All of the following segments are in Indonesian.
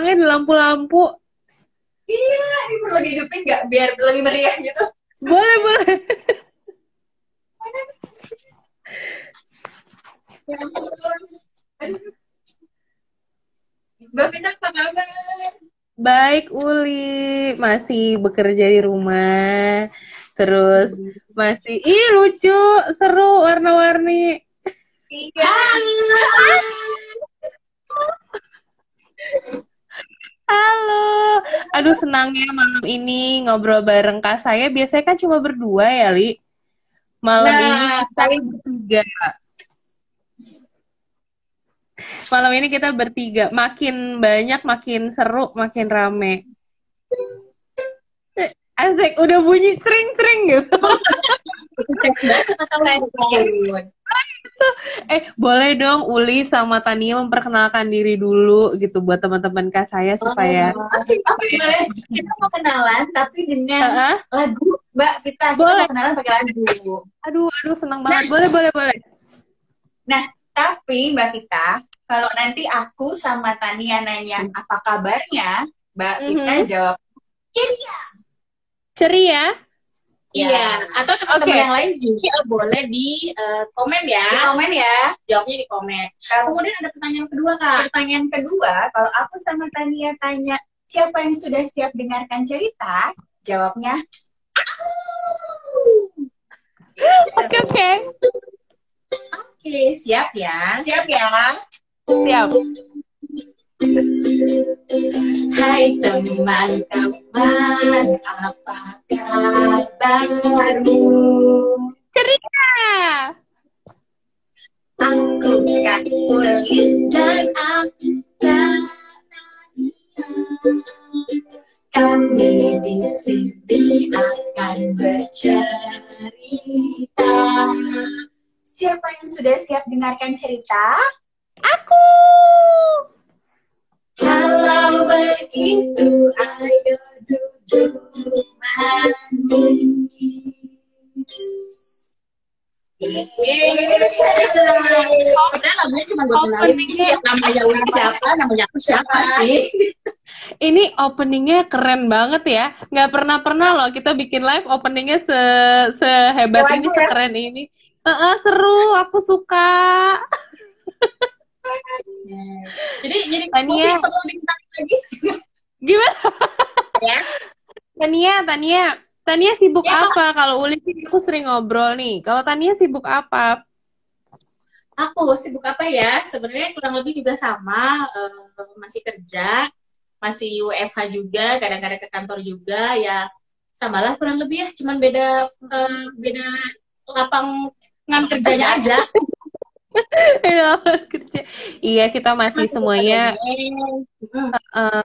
belakangnya ada lampu-lampu. Iya, ini perlu dihidupin nggak biar lebih meriah gitu. Boleh, boleh. Ya. Mbak Vita apa kabar? Baik, Uli. Masih bekerja di rumah. Terus masih, ih lucu, seru, warna-warni. Iya. Halo. Aduh, senangnya malam ini ngobrol bareng Kak saya. Biasanya kan cuma berdua ya, Li. Malam Nah, ini kita tapi- bertiga. Malam ini kita bertiga. Makin banyak, makin seru, makin rame. Asik, udah bunyi sering-sering gitu. Eh, boleh dong Uli sama Tania memperkenalkan diri dulu gitu buat teman-teman Kak saya supaya Oke, oke, boleh. Kita mau kenalan, tapi dengan Heeh. lagu Mbak Vita. Kita Boleh. mau kenalan pakai lagu. Aduh, aduh senang banget. Boleh, boleh, boleh. Nah, tapi Mbak Vita, kalau nanti aku sama Tania nanya apa kabarnya, Mbak Vita Mhm. jawab ceria. Ceria. Iya, atau teman-teman Oke. yang lain juga boleh di eh, komen Di ya. komen ya. Jawabnya di komen. Kalau Kemudian ada pertanyaan kedua, Kak. pertanyaan kedua, kalau aku sama Tania tanya siapa yang sudah siap dengarkan cerita, jawabnya aku. Oke, oke. Oke, siap ya. Siap ya? Siap. Hai teman-teman, apa kabarmu? Ceria. Aku Kak Uli Dan aku Kami di sini akan bercerita. Siapa yang sudah siap dengarkan cerita? Aku. Kalau begitu, ayo duduk manis. Sebenarnya lagunya cuma buat kenalin namanya siapa, namanya aku siapa sih? Ini openingnya keren banget ya. Nggak pernah-pernah loh kita bikin live openingnya se sehebat ini, ya? sekeren ini. Heeh, seru, aku suka. Jadi jadi Tania. musik perlu dikenalin lagi. Gimana? Ya. Tania, Tania. Tania sibuk Ya, apa? Kalau Uli sih aku sering ngobrol nih. Kalau Tania sibuk apa? Aku sibuk apa ya? Sebenarnya kurang lebih juga sama, eh, masih kerja, masih WFH juga, kadang-kadang ke kantor juga, ya samalah kurang lebih ya, cuman beda eh, beda lapangan kerjanya aja. Iya, kerja. Iya, kita masih semuanya eh,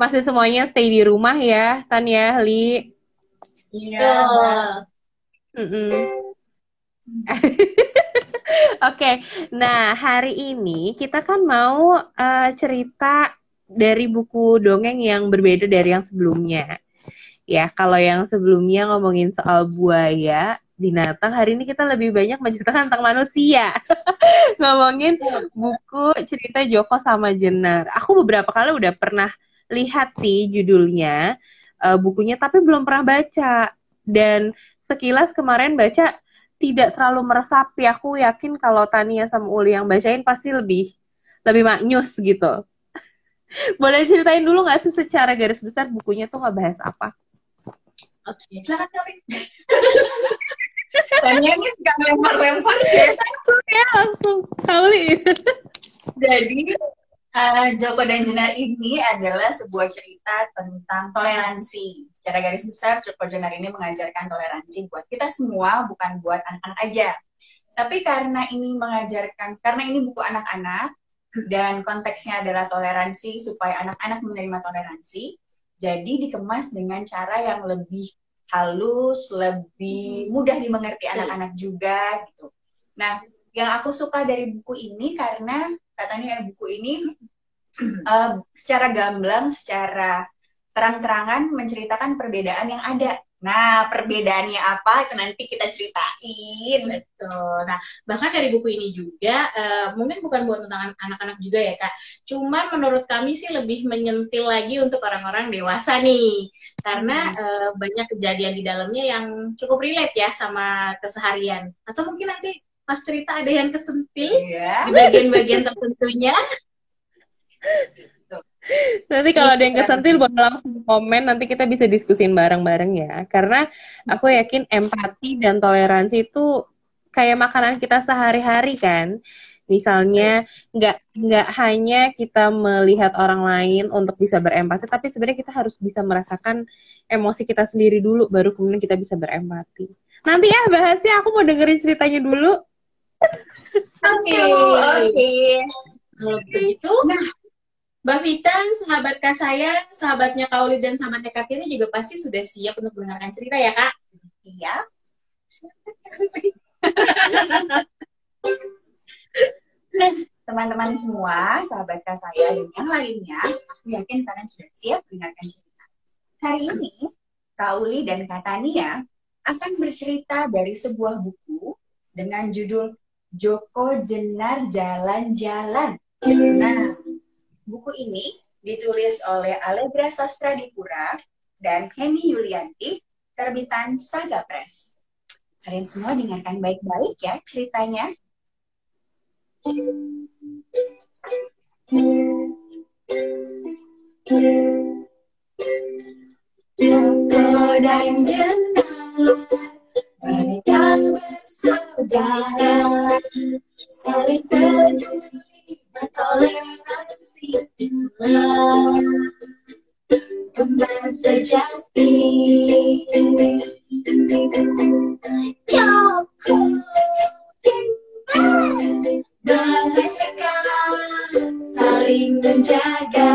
masih semuanya stay di rumah ya, Tania, Li. Iya. Oke, nah hari ini kita kan mau eh, cerita dari buku dongeng yang berbeda dari yang sebelumnya. Ya, kalau yang sebelumnya ngomongin soal buaya, binatang, hari ini kita lebih banyak menceritakan tentang manusia. ngomongin buku cerita Joko sama Jenar. Aku beberapa kali udah pernah lihat sih judulnya, eh, bukunya, tapi belum pernah baca. Dan sekilas kemarin baca tidak terlalu meresapi. Aku yakin kalau Tania sama Uli yang bacain pasti lebih lebih maknyus gitu. Boleh ceritain dulu nggak sih secara garis besar bukunya tuh ngebahas apa? Oke. Silakan Tanya ini suka lempar-lempar ya. Ya langsung kali. Jadi Uh, Joko dan Jenar ini adalah sebuah cerita tentang toleransi. Secara garis besar, Joko Jenar ini mengajarkan toleransi buat kita semua, bukan buat anak-anak aja. Tapi karena ini mengajarkan, karena ini buku anak-anak, dan konteksnya adalah toleransi, supaya anak-anak menerima toleransi, jadi dikemas dengan cara yang lebih halus, lebih mudah dimengerti anak-anak juga, gitu. Nah, yang aku suka dari buku ini karena katanya buku ini uh, secara gamblang, secara terang-terangan menceritakan perbedaan yang ada. Nah, perbedaannya apa itu nanti kita ceritain. Betul. Nah, bahkan dari buku ini juga uh, mungkin bukan buat tentang anak-anak juga ya, Kak. Cuman menurut kami sih lebih menyentil lagi untuk orang-orang dewasa nih. Karena uh, banyak kejadian di dalamnya yang cukup relate ya sama keseharian. Atau mungkin nanti pas cerita ada yang kesentil yeah. di bagian-bagian tertentunya. Nanti kalau ada yang kesentil boleh langsung komen, nanti kita bisa diskusin bareng-bareng ya. Karena aku yakin empati dan toleransi itu kayak makanan kita sehari-hari kan. Misalnya nggak nggak hanya kita melihat orang lain untuk bisa berempati, tapi sebenarnya kita harus bisa merasakan emosi kita sendiri dulu, baru kemudian kita bisa berempati. Nanti ya bahasnya aku mau dengerin ceritanya dulu. Oke. Oke. Kalau begitu, nah, Mbak Vita, sahabat Kak saya, sahabatnya Kauli dan sahabatnya Kak Tiri juga pasti sudah siap untuk mendengarkan cerita ya, Kak? Iya. teman-teman semua, sahabat Kak saya dan yang lainnya, aku yakin kalian sudah siap mendengarkan cerita. Hari ini, Kauli dan Kak Tania akan bercerita dari sebuah buku dengan judul Joko Jenar Jalan-Jalan. Nah, buku ini ditulis oleh Allegra Sastra Dipura dan Henny Yulianti, terbitan Saga Press. Kalian semua dengarkan baik-baik ya ceritanya. Dan mereka bersaudara, saling peduli, bertoleransi, teman sejati. Joko mereka saling menjaga.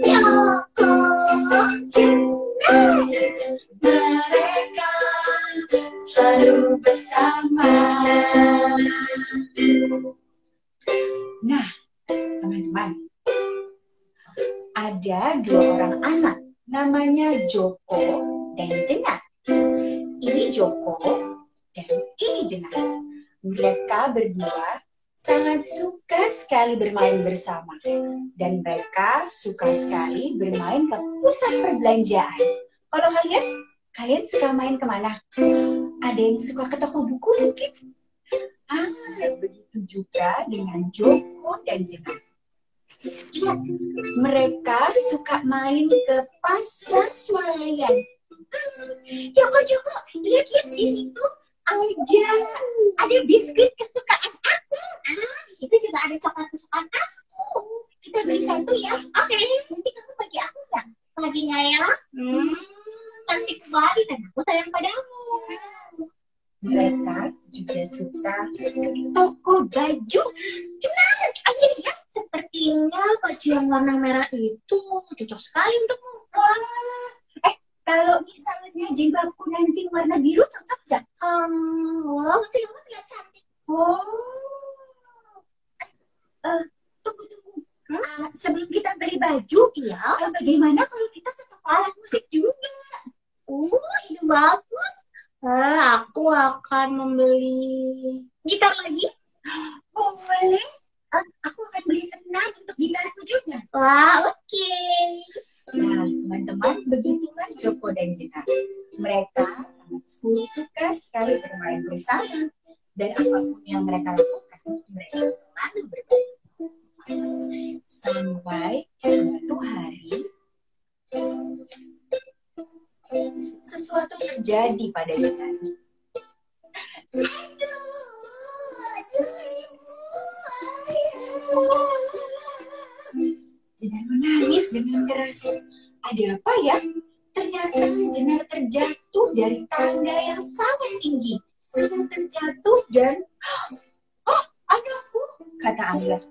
Joko cinta mereka selalu bersama. Nah, teman-teman, ada dua orang anak, namanya Joko dan Jenar. Ini Joko dan ini Jenar. Mereka berdua sangat suka sekali bermain bersama. Dan mereka suka sekali bermain ke pusat perbelanjaan. Kalau kalian, kalian suka main ke mana? Ada yang suka ke toko buku mungkin? Ah, begitu juga dengan Joko dan Jenar. Iya, mereka suka main ke pasar swalayan. Joko, Joko, lihat-lihat di situ ada ada biskuit kesukaan aku. Ah, di juga ada coklat kesukaan aku. Kita beli satu ya. Oke, okay. nanti kamu bagi aku nggak? Lagi nggak ya? Hmm, nanti kembali dan aku sayang padamu. Mereka juga suka toko baju. Benar, ayo ya. Sepertinya baju yang warna merah itu cocok sekali untukmu. Wah, kalau misalnya jilbabku nanti warna biru cocok nggak? Um, oh, mesti kamu terlihat cantik. Oh, uh, tunggu tunggu. Hmm? Uh, sebelum kita beli baju, ya. Uh, bagaimana kalau kita ke toko alat musik juga? Oh, ini bagus. Uh, aku akan membeli gitar lagi. Boleh. Uh, aku akan beli senang untuk gitarku juga. Wah, oke. Okay. Nah, teman-teman, begitulah Joko dan Jina. Mereka sangat suka sekali bermain bersama. Dan apa pun yang mereka lakukan, mereka selalu berbagi. Sampai suatu hari, sesuatu terjadi pada ibu, Jenar menangis dengan keras. Ada apa ya? Ternyata Jenar terjatuh dari tangga yang sangat tinggi. Jenar terjatuh dan... Oh, anakku, kata Ayah.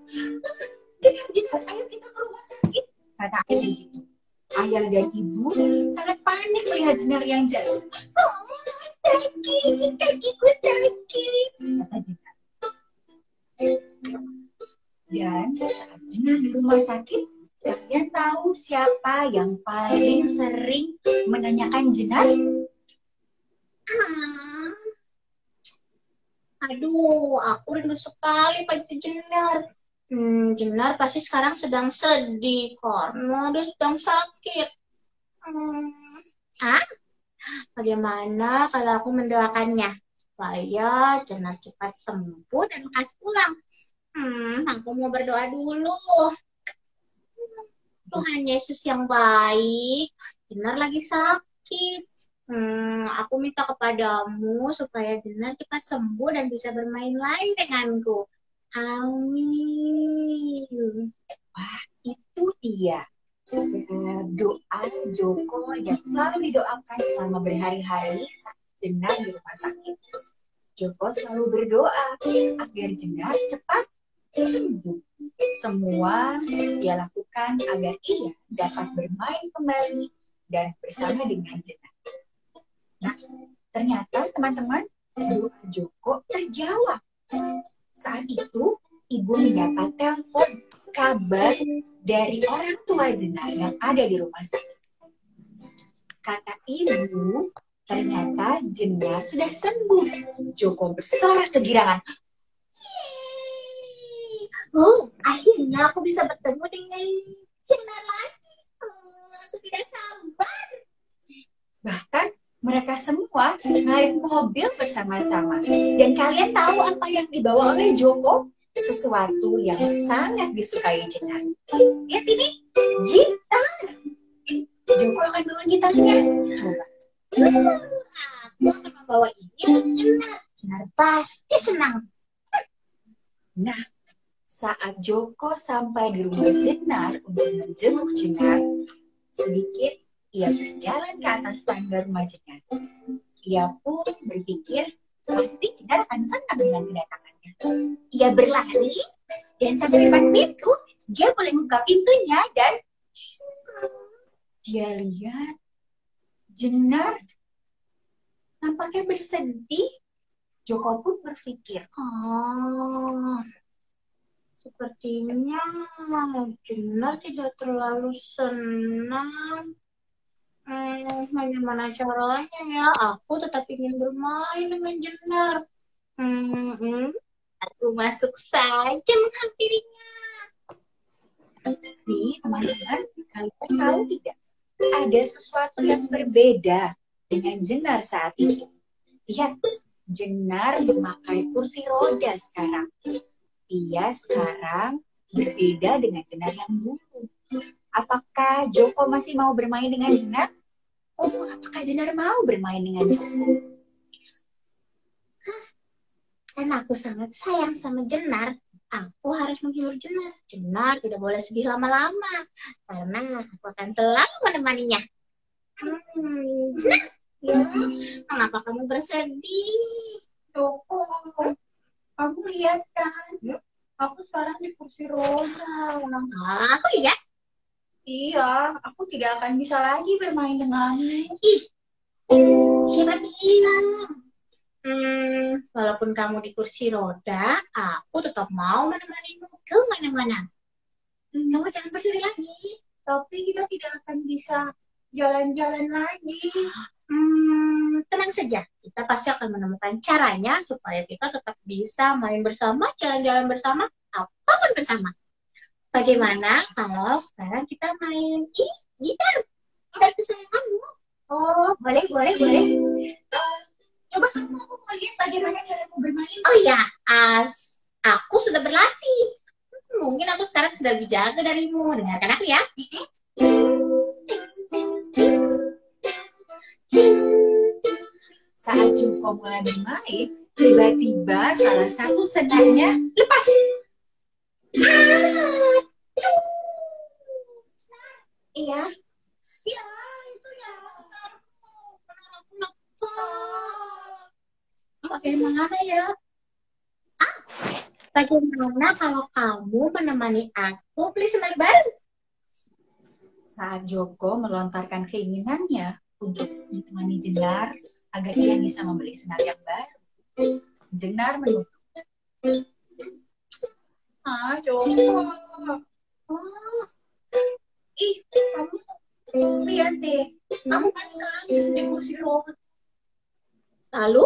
Jenar, Jenar, ayo kita ke rumah sakit, kata gitu. Ayah dan ibu sangat panik melihat Jenar yang jatuh. Oh, sakit, kakiku sakit, kata Jenar. Dan saat Jenar di rumah sakit, kalian tahu siapa yang paling sering menanyakan Jenar? Ah. Aduh, aku rindu sekali Pak Jenar. Hmm, Jenar pasti sekarang sedang sedih karena dia sedang sakit. Hmm, ah, bagaimana kalau aku mendoakannya supaya Jenar cepat sembuh dan lekas pulang? Hmm, aku mau berdoa dulu. Tuhan Yesus yang baik, Jenar lagi sakit. Hmm, aku minta kepadamu supaya Jenar cepat sembuh dan bisa bermain lagi denganku. Amin. Wah, itu dia. Doa Joko yang selalu didoakan selama berhari-hari saat Jenar di rumah sakit. Joko selalu berdoa agar Jenar cepat sembuh. Semua dia lakukan agar ia dapat bermain kembali dan bersama dengan Jenar. Nah, ternyata teman-teman, doa Joko terjawab. Saat itu, ibu mendapat telepon kabar dari orang tua Jenar yang ada di rumah sakit. Kata ibu, ternyata Jenar sudah sembuh. Joko bersorak kegirangan. Oh, akhirnya aku bisa bertemu dengan Jenar lagi. Oh, aku tidak sabar. Bahkan mereka semua naik mobil bersama-sama. Dan kalian tahu apa yang dibawa oleh Joko? Sesuatu yang sangat disukai Jenar. Lihat ini, gitar. Joko akan bawa gitarnya. Coba. Aku akan membawa ini Jenar. Jenar pasti senang. Nah, saat Joko sampai di rumah Jenar untuk menjenguk Jenar, sedikit ia berjalan ke atas tangga rumah Jenar. Ia pun berpikir pasti Jenar akan senang dengan kedatangannya. Ia berlari dan sampai depan pintu, dia boleh buka pintunya dan dia lihat Jenar nampaknya bersedih. Joko pun berpikir, Oh, sepertinya Jenar tidak terlalu senang. Hmm, bagaimana caranya ya? Aku tetap ingin bermain dengan Jenar. Hmm, hmm, aku masuk saja menghampirinya. Tapi teman-teman, kalian tahu tidak? Ada sesuatu yang berbeda dengan Jenar saat ini. Lihat, Jenar memakai kursi roda sekarang. Dia sekarang berbeda dengan Jenar yang dulu. Apakah Joko masih mau bermain dengan Jenar? Oh, apakah Jenar mau bermain dengan Joko? Karena aku sangat sayang sama Jenar, aku harus menghibur Jenar. Jenar tidak boleh sedih lama-lama, karena aku akan selalu menemaninya. Hmm, Jenar, ya, kenapa kamu bersedih? Joko, kamu lihat kan? Aku sekarang di kursi roda. Ah, aku lihat. Iya, aku tidak akan bisa lagi bermain denganmu. Ih, siapa bilang? Hmm, walaupun kamu di kursi roda, aku tetap mau menemanimu ke mana-mana. Hmm, kamu jangan bersedih lagi. Tapi kita tidak akan bisa jalan-jalan lagi. Hmm, tenang saja, kita pasti akan menemukan caranya supaya kita tetap bisa main bersama, jalan-jalan bersama, apa pun bersama. Bagaimana kalau sekarang kita main ih, gitar? Gitar kesayanganmu. Oh, boleh, boleh, boleh. Uh, coba kamu aku mau lihat bagaimana caramu bermain. Oh ya, as aku sudah berlatih. Mungkin aku sekarang sudah lebih jago darimu. Dengarkan aku ya. Saat Jungko mulai bermain, tiba-tiba salah satu senarnya lepas. Ya. Ya, itu ya. Bagaimana ya? Ah, bagaimana kalau kamu menemani aku beli senar baru? Saat Joko melontarkan keinginannya untuk ditemani Jenar agar ia bisa membeli senar yang baru. Jenar menutup. Ah, Joko. Oh, ih, kamu lihat deh. Aku kan sekarang di kursi roda. Lalu,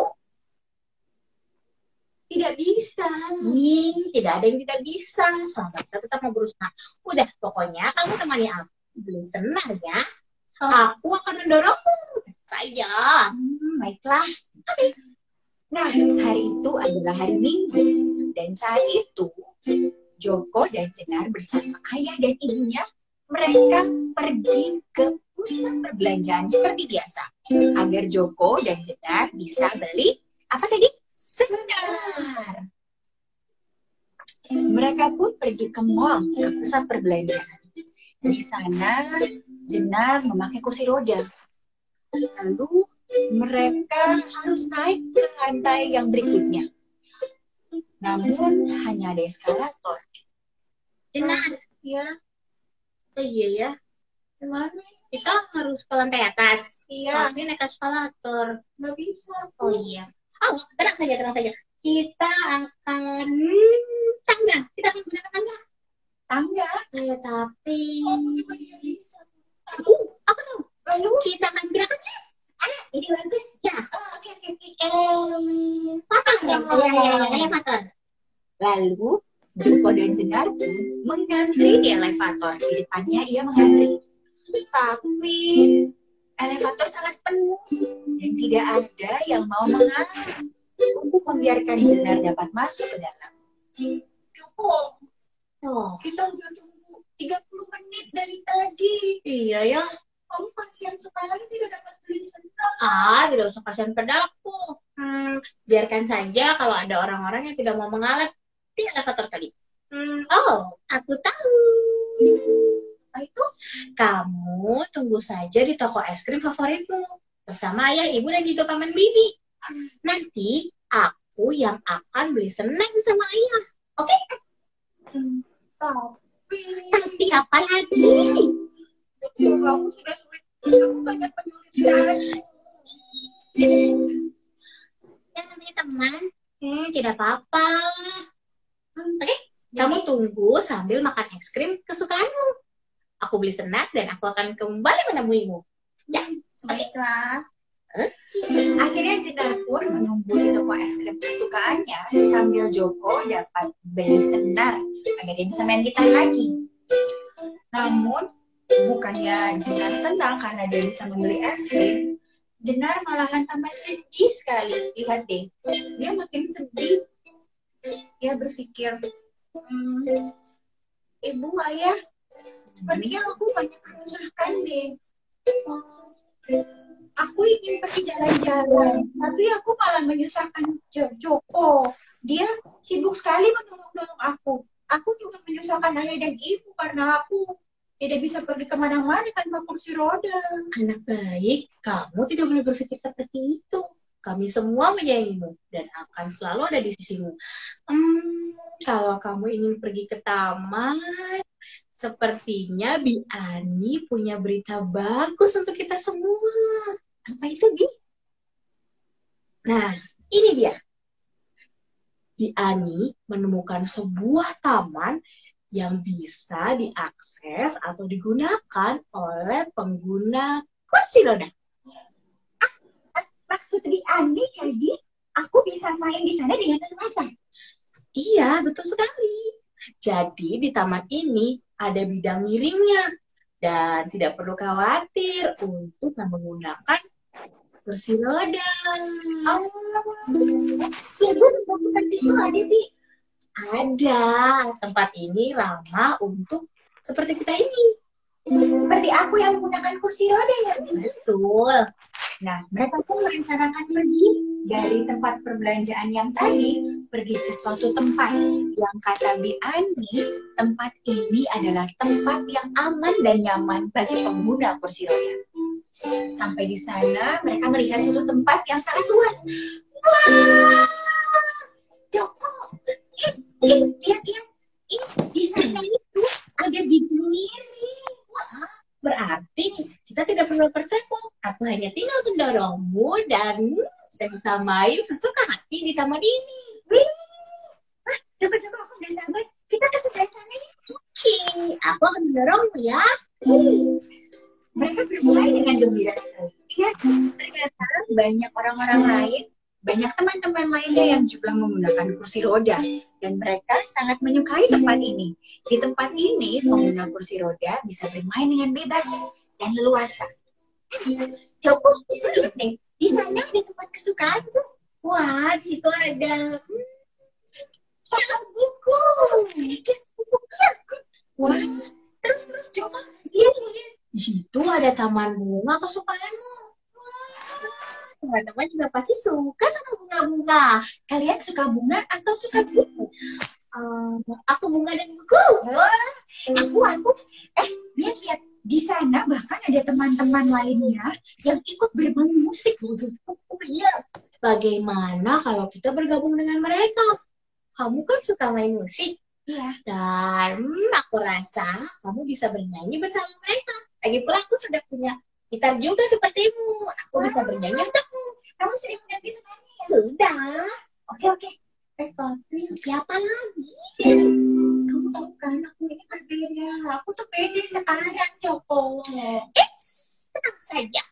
Tidak bisa. ih, tidak ada yang tidak bisa. Selama kita tetap mau berusaha. Udah, pokoknya kamu temani aku beli senar ya. Aku akan mendorongmu. Saja. Hmm, baiklah. Nah, hari itu adalah hari Minggu. Dan saat itu, Joko dan Jenar bersama ayah dan ibunya, mereka pergi ke pusat perbelanjaan seperti biasa. Agar Joko dan Jenar bisa beli, apa tadi? Senar. Mereka pun pergi ke mall, ke pusat perbelanjaan. Di sana, Jenar memakai kursi roda. Lalu mereka harus naik ke lantai yang berikutnya. Namun hanya ada eskalator. Jenar. Ya, Oh iya ya. gimana? Kita harus ke lantai atas. Iya, Tapi naik eskalator. nggak bisa. Oh iya. Oh, tenang saja, tenang saja. Kita akan tangga. Kita akan gunakan tangga. Tangga. Eh, tapi nggak bisa. uh, aku tahu. Lalu, Kita akan gunakan lift. Ah, ini bagus. Ya. ah, oke, oke, oke. Elevator. Ya, ya, ya, elevator. Lalu dan Jenar pun mengantri di elevator. Di depannya ia mengantri. Tapi elevator sangat penuh dan tidak ada yang mau mengalah untuk membiarkan Jenar dapat masuk ke dalam. Joko, Oh, kita udah tunggu 30 menit dari tadi. iya ya. Kamu kasihan sekali tidak dapat beli senar. Ah, tidak usah kasihan padaku. Hmm, biarkan saja kalau ada orang-orang yang tidak mau mengalah di elevator tadi. Hmm, oh, aku tahu. Nah, itu Kamu tunggu saja di toko es krim favoritmu bersama ayah, ibu, dan juga paman bibi. Nanti aku yang akan beli senang sama ayah. Oke? tapi Tapi apa lagi? Kamu sudah sulit. Kamu banyak penulisan. Yang namanya teman, hmm, tidak apa-apa. Oke, kamu tunggu sambil makan es krim kesukaanmu. Aku beli senak dan aku akan kembali menemuimu. Ya, Baiklah. Akhirnya Jenar pun menunggu di toko es krim kesukaannya sambil Joko dapat beli senar agar dia bisa main gitar lagi. Namun bukannya Jenar senang karena dia bisa membeli es krim, Jenar malahan tambah sedih sekali. Lihat deh, dia makin sedih. Dia berpikir, "Hmm, ibu ayah, sepertinya aku banyak menyusahkan deh. Oh, aku ingin pergi jalan-jalan, tapi aku malah menyusahkan Jo- Joko. Dia sibuk sekali mendorong-dorong aku. Aku juga menyusahkan ayah dan ibu karena aku tidak bisa pergi ke mana-mana tanpa kursi roda. anak baik, kamu tidak boleh berpikir seperti itu. Kami semua menyayangimu dan akan selalu ada di sisimu. Hmm, kalau kamu ingin pergi ke taman, sepertinya Bi Ani punya berita bagus untuk kita semua. Apa itu, Bi? Nah, ini dia. Bi Ani menemukan sebuah taman yang bisa diakses atau digunakan oleh pengguna kursi roda. Maksud di Ani jadi aku bisa main di sana dengan leluasa. Iya, betul sekali. Jadi di taman ini ada bidang miringnya dan tidak perlu khawatir untuk menggunakan kursi roda. Oh, ibu seperti itu ada di Ada tempat ini ramah untuk seperti kita ini. seperti aku yang menggunakan kursi roda ya. Betul. Nah, mereka pun merencanakan pergi dari tempat perbelanjaan yang tadi, pergi ke suatu tempat yang kata Bi Ani, tempat ini adalah tempat yang aman dan nyaman bagi pengguna kursi roda. Sampai di sana, mereka melihat suatu tempat yang sangat luas. Wah, Joko, ih, ih, lihat, lihat, ih, di sana itu ada bibir miri. Wah, Berarti kita tidak perlu bertemu. Aku hanya tinggal mendorongmu dan kita bisa main sesuka hati di taman ini. wih, Wah, coba-coba aku udah sabar. Kita ke sebelah sana ya. Oke, aku akan mendorongmu ya. mereka bermulai dengan gembira sekali. Ya, ternyata banyak orang-orang lain, banyak teman-teman lainnya yang juga menggunakan kursi roda. Dan mereka sangat menyukai tempat ini. Di tempat ini, pengguna kursi roda bisa bermain dengan bebas dan leluasa. Joko, lihat deh, di sana ada tempat kesukaanku. Wah, di situ ada hmm, Kios buku. Kios buku. Iya. Wah, terus terus coba lihat lihat. di situ ada taman bunga kesukaanmu. Teman-teman juga pasti suka sama bunga-bunga. Kalian suka bunga atau suka buku? Eh, aku bunga dan buku. Aku aku eh lihat lihat di sana bahkan ada teman-teman lainnya yang ikut bermain musik loh. Oh iya, bagaimana kalau kita bergabung dengan mereka? Kamu kan suka main musik, Iya. dan aku rasa kamu bisa bernyanyi bersama mereka. Lagi pula aku sudah punya gitar juga sepertimu. Aku bisa bernyanyi untukmu. Kamu sering mengganti sebenarnya ya? Sudah. Oke oke. Eh tapi Siapa lagi? Tahu kan aku ini berbeda. Aku tuh beda sekarang Joko. Eits, tenang saja.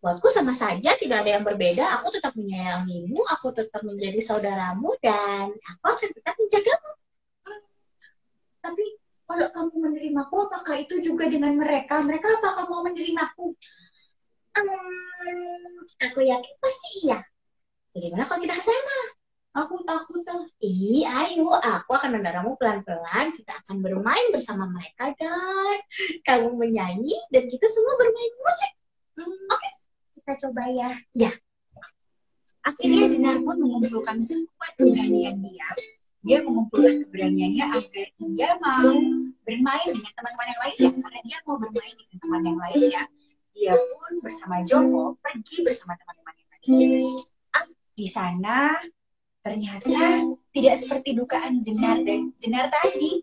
Buatku sama saja, tidak ada yang berbeda. Aku tetap menyayangimu, aku tetap menjadi saudaramu, dan aku akan tetap menjagamu. Tapi kalau kamu menerimaku, apakah itu juga dengan mereka? Mereka apakah mau menerimaku? Hmm, aku yakin pasti iya. Bagaimana kalau kita ke sana? Aku takut tuh. Ih, ayo, aku akan mendorongmu pelan-pelan. Kita akan bermain bersama mereka dan kamu menyanyi dan kita semua bermain musik. Hmm, Oke, kita coba ya. Ya. Akhirnya Jenar pun mengumpulkan sekuat keberanian dia. Dia mengumpulkan keberaniannya agar dia mau bermain dengan teman-teman yang lainnya. Karena dia mau bermain dengan teman yang lainnya. Dia pun bersama Joko pergi bersama teman-teman yang lainnya. Ah, di sana ternyata tidak seperti dugaan Jenar dan Jenar tadi.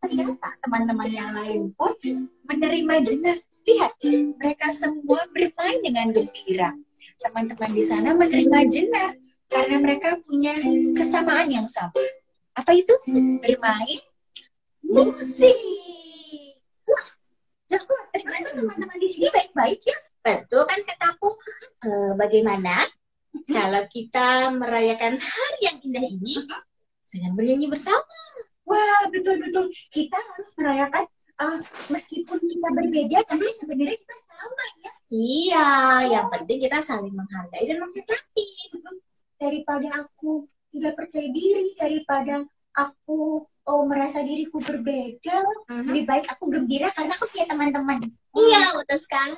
Ternyata teman-teman yang lain pun menerima Jenar. Lihat, mereka semua bermain dengan gembira. Teman-teman di sana menerima Jenar karena mereka punya kesamaan yang sama. Apa itu? Bermain musik. Wah, Joko, ternyata teman-teman di sini baik-baik ya. Betul kan kataku? Eh, bagaimana kalau kita merayakan hari yang indah ini dengan bernyanyi bersama? Wah, betul-betul. Kita harus merayakan uh, meskipun kita berbeda, tapi sebenarnya kita sama ya. Iya, yang penting kita saling menghargai dan menghormati. Daripada aku tidak percaya diri, daripada aku oh merasa diriku berbeda, lebih baik aku gembira karena aku punya teman-teman. Iya, betul sekali.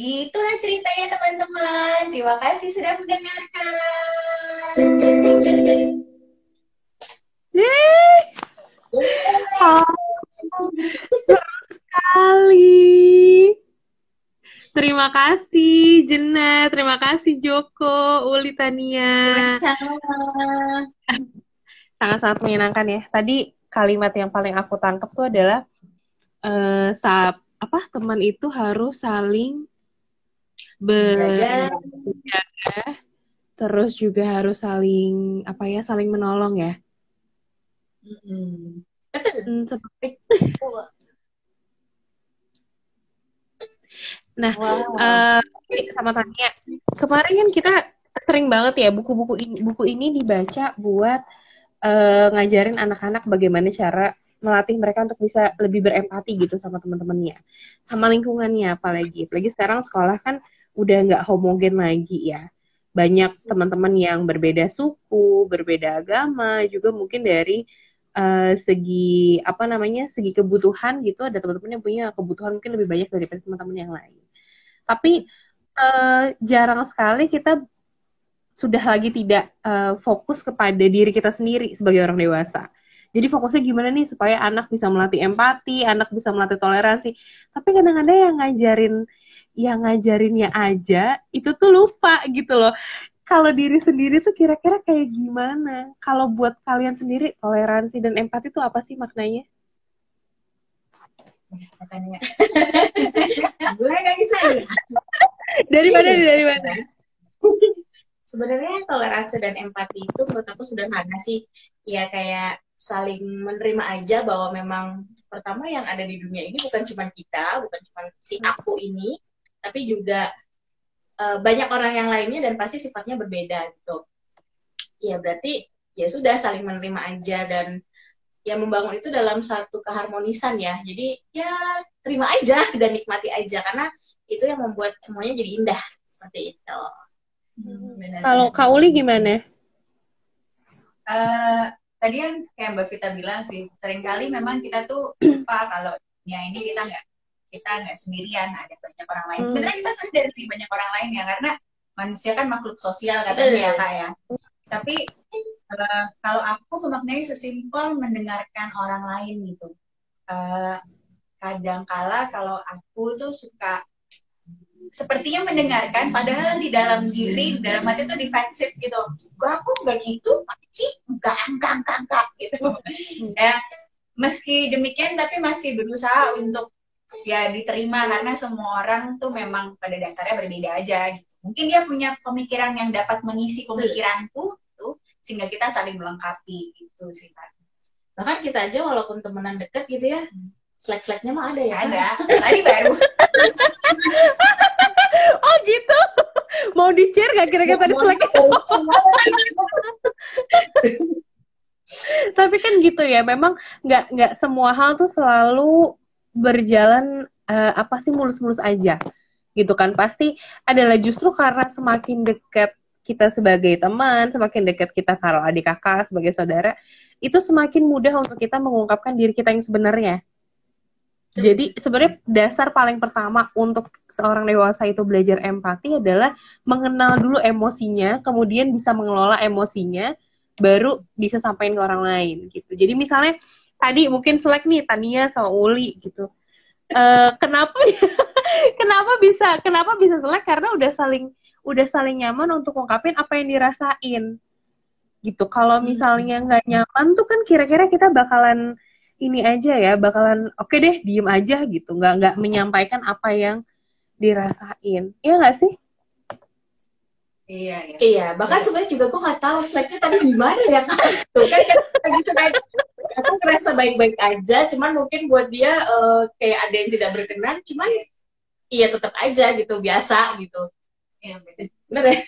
begitulah ceritanya teman-teman. Terima kasih sudah mendengarkan. Sekali. Terima kasih Jenet, terima kasih Joko, Uli Tania. Sangat-sangat menyenangkan ya. Tadi kalimat yang paling aku tangkap tuh adalah eh uh, saat apa teman itu harus saling berjaga, terus juga harus saling apa ya saling menolong ya. Mm-hmm. Nah, wow. uh, sama Tania, kemarin kan kita sering banget ya buku-buku ini, buku ini dibaca buat uh, ngajarin anak-anak bagaimana cara melatih mereka untuk bisa lebih berempati gitu sama teman-temannya, sama lingkungannya apalagi. Apalagi sekarang sekolah kan udah nggak homogen lagi ya. Banyak teman-teman yang berbeda suku, berbeda agama, juga mungkin dari uh, segi apa namanya segi kebutuhan gitu ada teman-teman yang punya kebutuhan mungkin lebih banyak daripada teman-teman yang lain tapi uh, jarang sekali kita sudah lagi tidak uh, fokus kepada diri kita sendiri sebagai orang dewasa. Jadi fokusnya gimana nih supaya anak bisa melatih empati, anak bisa melatih toleransi. Tapi kadang-kadang yang ngajarin yang ngajarinnya aja itu tuh lupa gitu loh. Kalau diri sendiri tuh kira-kira kayak gimana? Kalau buat kalian sendiri toleransi dan empati itu apa sih maknanya? nggak bisa nih dari mana dari mana sebenarnya toleransi dan empati itu menurut aku sederhana sih ya kayak saling menerima aja bahwa memang pertama yang ada di dunia ini bukan cuma kita bukan cuma si aku ini tapi juga uh, banyak orang yang lainnya dan pasti sifatnya berbeda gitu ya berarti ya sudah saling menerima aja dan ya membangun itu dalam satu keharmonisan ya. Jadi ya terima aja dan nikmati aja karena itu yang membuat semuanya jadi indah seperti itu. Hmm, Kalau Kak Uli gimana? Uh, tadi yang kayak Mbak Vita bilang sih, sering kali memang kita tuh lupa kalau ya ini kita nggak kita nggak sendirian, ada banyak orang lain. Hmm. Sebenarnya kita sadar sih banyak orang lain ya karena manusia kan makhluk sosial katanya ya kak ya. Tapi uh, kalau aku memaknai sesimpel mendengarkan orang lain gitu. Uh, kadangkala kalau aku tuh suka sepertinya mendengarkan padahal di dalam diri dalam hati tuh defensif gitu. Gak aku nggak gitu? Sih? Enggak enggak enggak enggak gitu. Ya meski demikian tapi masih berusaha untuk ya diterima karena semua orang tuh memang pada dasarnya berbeda aja gitu. mungkin dia punya pemikiran yang dapat mengisi pemikiranku sehingga kita saling melengkapi gitu sih kan bahkan kita aja walaupun temenan deket gitu ya slack slacknya mah ada ya. Ada tadi baru. Oh gitu. Mau di share gak kira-kira tadi slack tapi kan gitu ya memang nggak nggak semua hal tuh selalu berjalan uh, apa sih mulus-mulus aja gitu kan pasti adalah justru karena semakin dekat kita sebagai teman, semakin dekat kita kalau adik kakak, sebagai saudara, itu semakin mudah untuk kita mengungkapkan diri kita yang sebenarnya. Jadi sebenarnya dasar paling pertama untuk seorang dewasa itu belajar empati adalah mengenal dulu emosinya, kemudian bisa mengelola emosinya, baru bisa sampaikan ke orang lain gitu. Jadi misalnya tadi mungkin selek nih Tania sama Uli gitu. Uh, kenapa kenapa bisa kenapa bisa selek? Karena udah saling udah saling nyaman untuk ungkapin apa yang dirasain. Gitu. Kalau hmm. misalnya nggak nyaman tuh kan kira-kira kita bakalan ini aja ya bakalan oke okay deh diem aja gitu. Nggak nggak menyampaikan apa yang dirasain. Iya nggak sih Iya, iya. iya. bahkan sebenarnya juga aku nggak tahu slide tadi gimana ya kan. Tuh kan gitu kan. Aku ngerasa baik-baik aja, cuman mungkin buat dia uh, kayak ada yang tidak berkenan, cuman iya tetap aja gitu, biasa gitu. Iya, benar ya?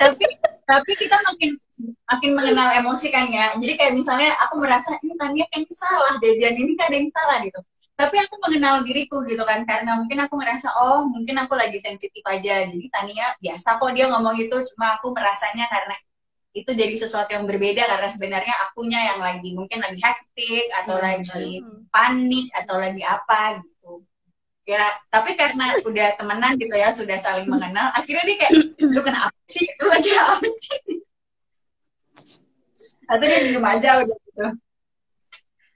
tapi tapi kita makin makin mengenal emosi kan ya. Jadi kayak misalnya aku merasa ini Tania kayaknya salah deh, dan ini kan ada yang salah gitu. Tapi aku mengenal diriku gitu kan, karena mungkin aku merasa oh mungkin aku lagi sensitif aja. Jadi Tania biasa kok dia ngomong itu, cuma aku merasanya karena itu jadi sesuatu yang berbeda karena sebenarnya akunya yang lagi mungkin lagi hektik atau hmm, lagi panik atau lagi apa gitu. Ya tapi karena udah temenan gitu ya sudah saling mengenal akhirnya dia kayak lu kenapa sih? Lu lagi apa sih? Atau dia diem aja udah gitu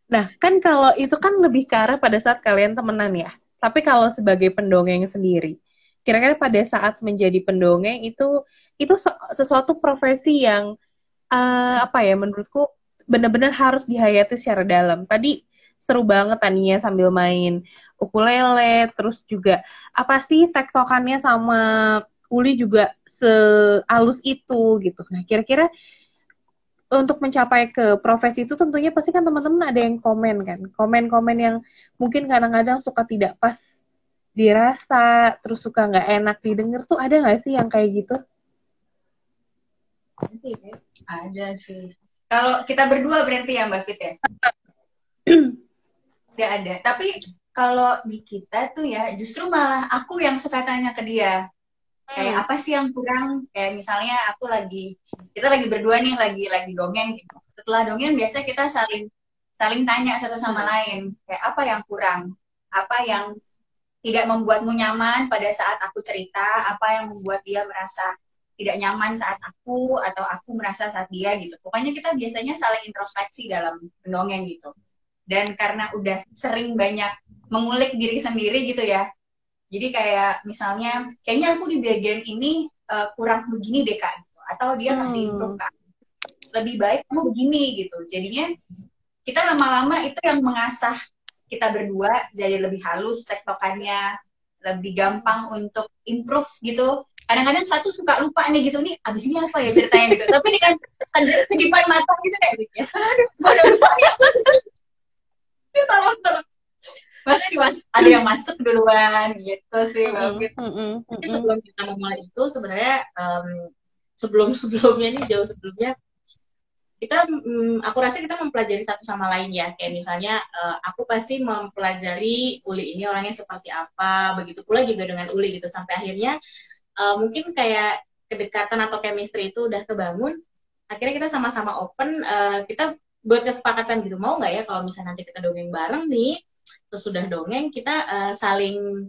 nah kan kalau itu kan lebih ke arah pada saat kalian temenan ya Tapi kalau sebagai pendongeng sendiri, kira-kira pada saat menjadi pendongeng itu itu sesuatu profesi yang uh, apa ya menurutku benar-benar harus dihayati secara dalam. Tadi seru banget Tania sambil main ukulele, terus juga apa sih tektokannya sama Uli juga sealus itu gitu. Nah, kira-kira untuk mencapai ke profesi itu tentunya pasti kan teman-teman ada yang komen kan. Komen-komen yang mungkin kadang-kadang suka tidak pas dirasa terus suka nggak enak didengar tuh ada nggak sih yang kayak gitu? Ada sih. Kalau kita berdua berarti ya mbak Fit ya? Tidak ada. Tapi kalau di kita tuh ya justru malah aku yang suka tanya ke dia kayak hmm. apa sih yang kurang? Kayak misalnya aku lagi kita lagi berdua nih lagi lagi dongeng gitu. Setelah dongeng biasanya kita saling saling tanya satu sama hmm. lain. Kayak apa yang kurang? Apa yang tidak membuatmu nyaman pada saat aku cerita? Apa yang membuat dia merasa tidak nyaman saat aku atau aku merasa saat dia gitu. Pokoknya kita biasanya saling introspeksi dalam mendongeng gitu. Dan karena udah sering banyak mengulik diri sendiri gitu ya jadi kayak misalnya, kayaknya aku di bagian ini uh, kurang begini deh kak, gitu. atau dia masih hmm. improve kak. Lebih baik kamu begini gitu. Jadinya kita lama-lama itu yang mengasah kita berdua jadi lebih halus tektokannya, lebih gampang untuk improve gitu. Kadang-kadang satu suka lupa nih gitu nih, abis ini apa ya ceritanya gitu. Tapi dengan kedipan mata gitu kayak, aduh, lupa ya. tolong, tolong masa dimas ada yang masuk duluan gitu sih mm -hmm. Tapi sebelum kita memulai itu sebenarnya um, sebelum sebelumnya nih jauh sebelumnya kita um, aku rasa kita mempelajari satu sama lain ya. Kayak misalnya uh, aku pasti mempelajari Uli ini orangnya seperti apa begitu pula juga dengan Uli gitu. Sampai akhirnya uh, mungkin kayak kedekatan atau chemistry itu udah kebangun akhirnya kita sama-sama open uh, kita buat kesepakatan gitu. Mau nggak ya kalau misalnya nanti kita dongeng bareng nih sesudah dongeng kita uh, saling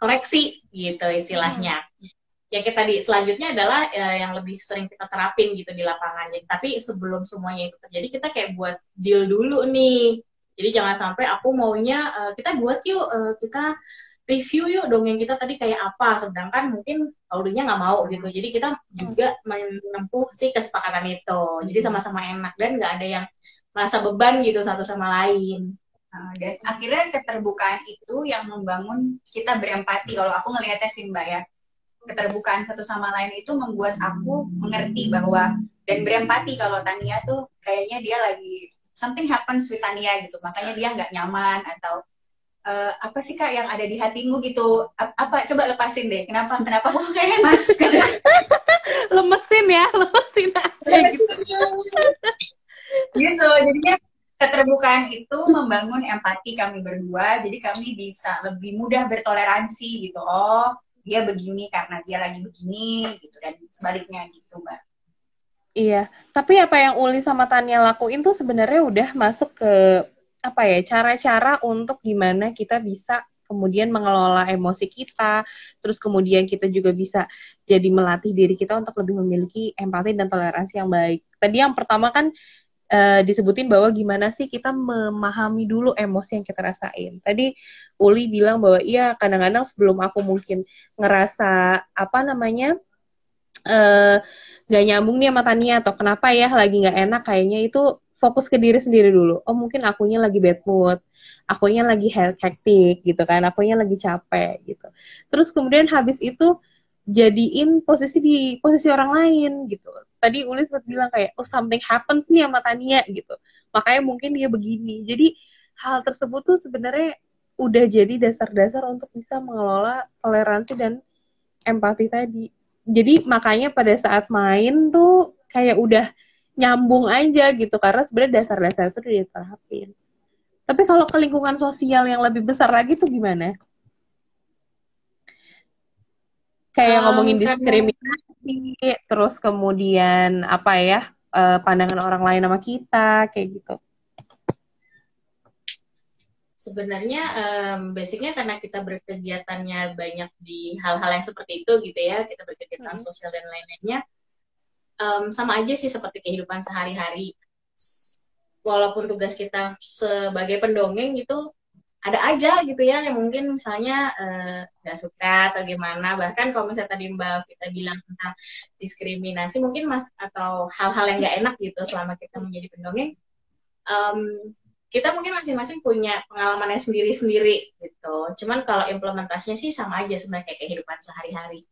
koreksi gitu istilahnya. Hmm. Ya kita di selanjutnya adalah uh, yang lebih sering kita terapin gitu di lapangan. Tapi sebelum semuanya itu terjadi kita kayak buat deal dulu nih. Jadi jangan sampai aku maunya uh, kita buat yuk uh, kita review yuk dongeng kita tadi kayak apa sedangkan mungkin audionya nggak mau gitu jadi kita juga menempuh si kesepakatan itu jadi sama-sama enak dan nggak ada yang merasa beban gitu satu sama lain dan akhirnya keterbukaan itu yang membangun kita berempati. Kalau aku ngelihatnya sih Mbak ya, keterbukaan satu sama lain itu membuat aku mengerti bahwa dan berempati kalau Tania tuh kayaknya dia lagi something happens with Tania gitu, makanya dia nggak nyaman atau uh, apa sih kak yang ada di hatimu gitu? Apa coba lepasin deh. Kenapa? Kenapa kok kayak mas? lemesin ya, lemesin aja gitu. gitu. Jadinya keterbukaan itu membangun empati kami berdua jadi kami bisa lebih mudah bertoleransi gitu oh dia begini karena dia lagi begini gitu dan sebaliknya gitu mbak iya tapi apa yang Uli sama Tania lakuin tuh sebenarnya udah masuk ke apa ya cara-cara untuk gimana kita bisa kemudian mengelola emosi kita, terus kemudian kita juga bisa jadi melatih diri kita untuk lebih memiliki empati dan toleransi yang baik. Tadi yang pertama kan uh, disebutin bahwa gimana sih kita memahami dulu emosi yang kita rasain. Tadi Uli bilang bahwa iya kadang-kadang sebelum aku mungkin ngerasa apa namanya uh, nyambung nih sama Tania atau kenapa ya lagi nggak enak kayaknya itu fokus ke diri sendiri dulu. Oh mungkin akunya lagi bad mood, akunya lagi hectic gitu kan, akunya lagi capek gitu. Terus kemudian habis itu jadiin posisi di posisi orang lain gitu. Tadi Uli sempat bilang kayak oh something happens nih sama Tania gitu. Makanya mungkin dia begini. Jadi hal tersebut tuh sebenarnya udah jadi dasar-dasar untuk bisa mengelola toleransi dan empati tadi. Jadi makanya pada saat main tuh kayak udah nyambung aja gitu. Karena sebenarnya dasar-dasar itu udah diterapin. Tapi kalau ke lingkungan sosial yang lebih besar lagi tuh gimana kayak um, ngomongin diskriminasi terus kemudian apa ya uh, pandangan orang lain sama kita kayak gitu. Sebenarnya um, basicnya karena kita berkegiatannya banyak di hal-hal yang seperti itu gitu ya kita berkegiatan hmm. sosial dan lain-lainnya um, sama aja sih seperti kehidupan sehari-hari. Walaupun tugas kita sebagai pendongeng gitu ada aja gitu ya yang mungkin misalnya eh, nggak uh, suka atau gimana. Bahkan kalau misalnya tadi mbak Vita bilang tentang diskriminasi mungkin mas atau hal-hal yang nggak enak gitu selama kita menjadi pendongeng um, kita mungkin masing-masing punya pengalamannya sendiri-sendiri gitu. Cuman kalau implementasinya sih sama aja sebenarnya kayak kehidupan sehari-hari.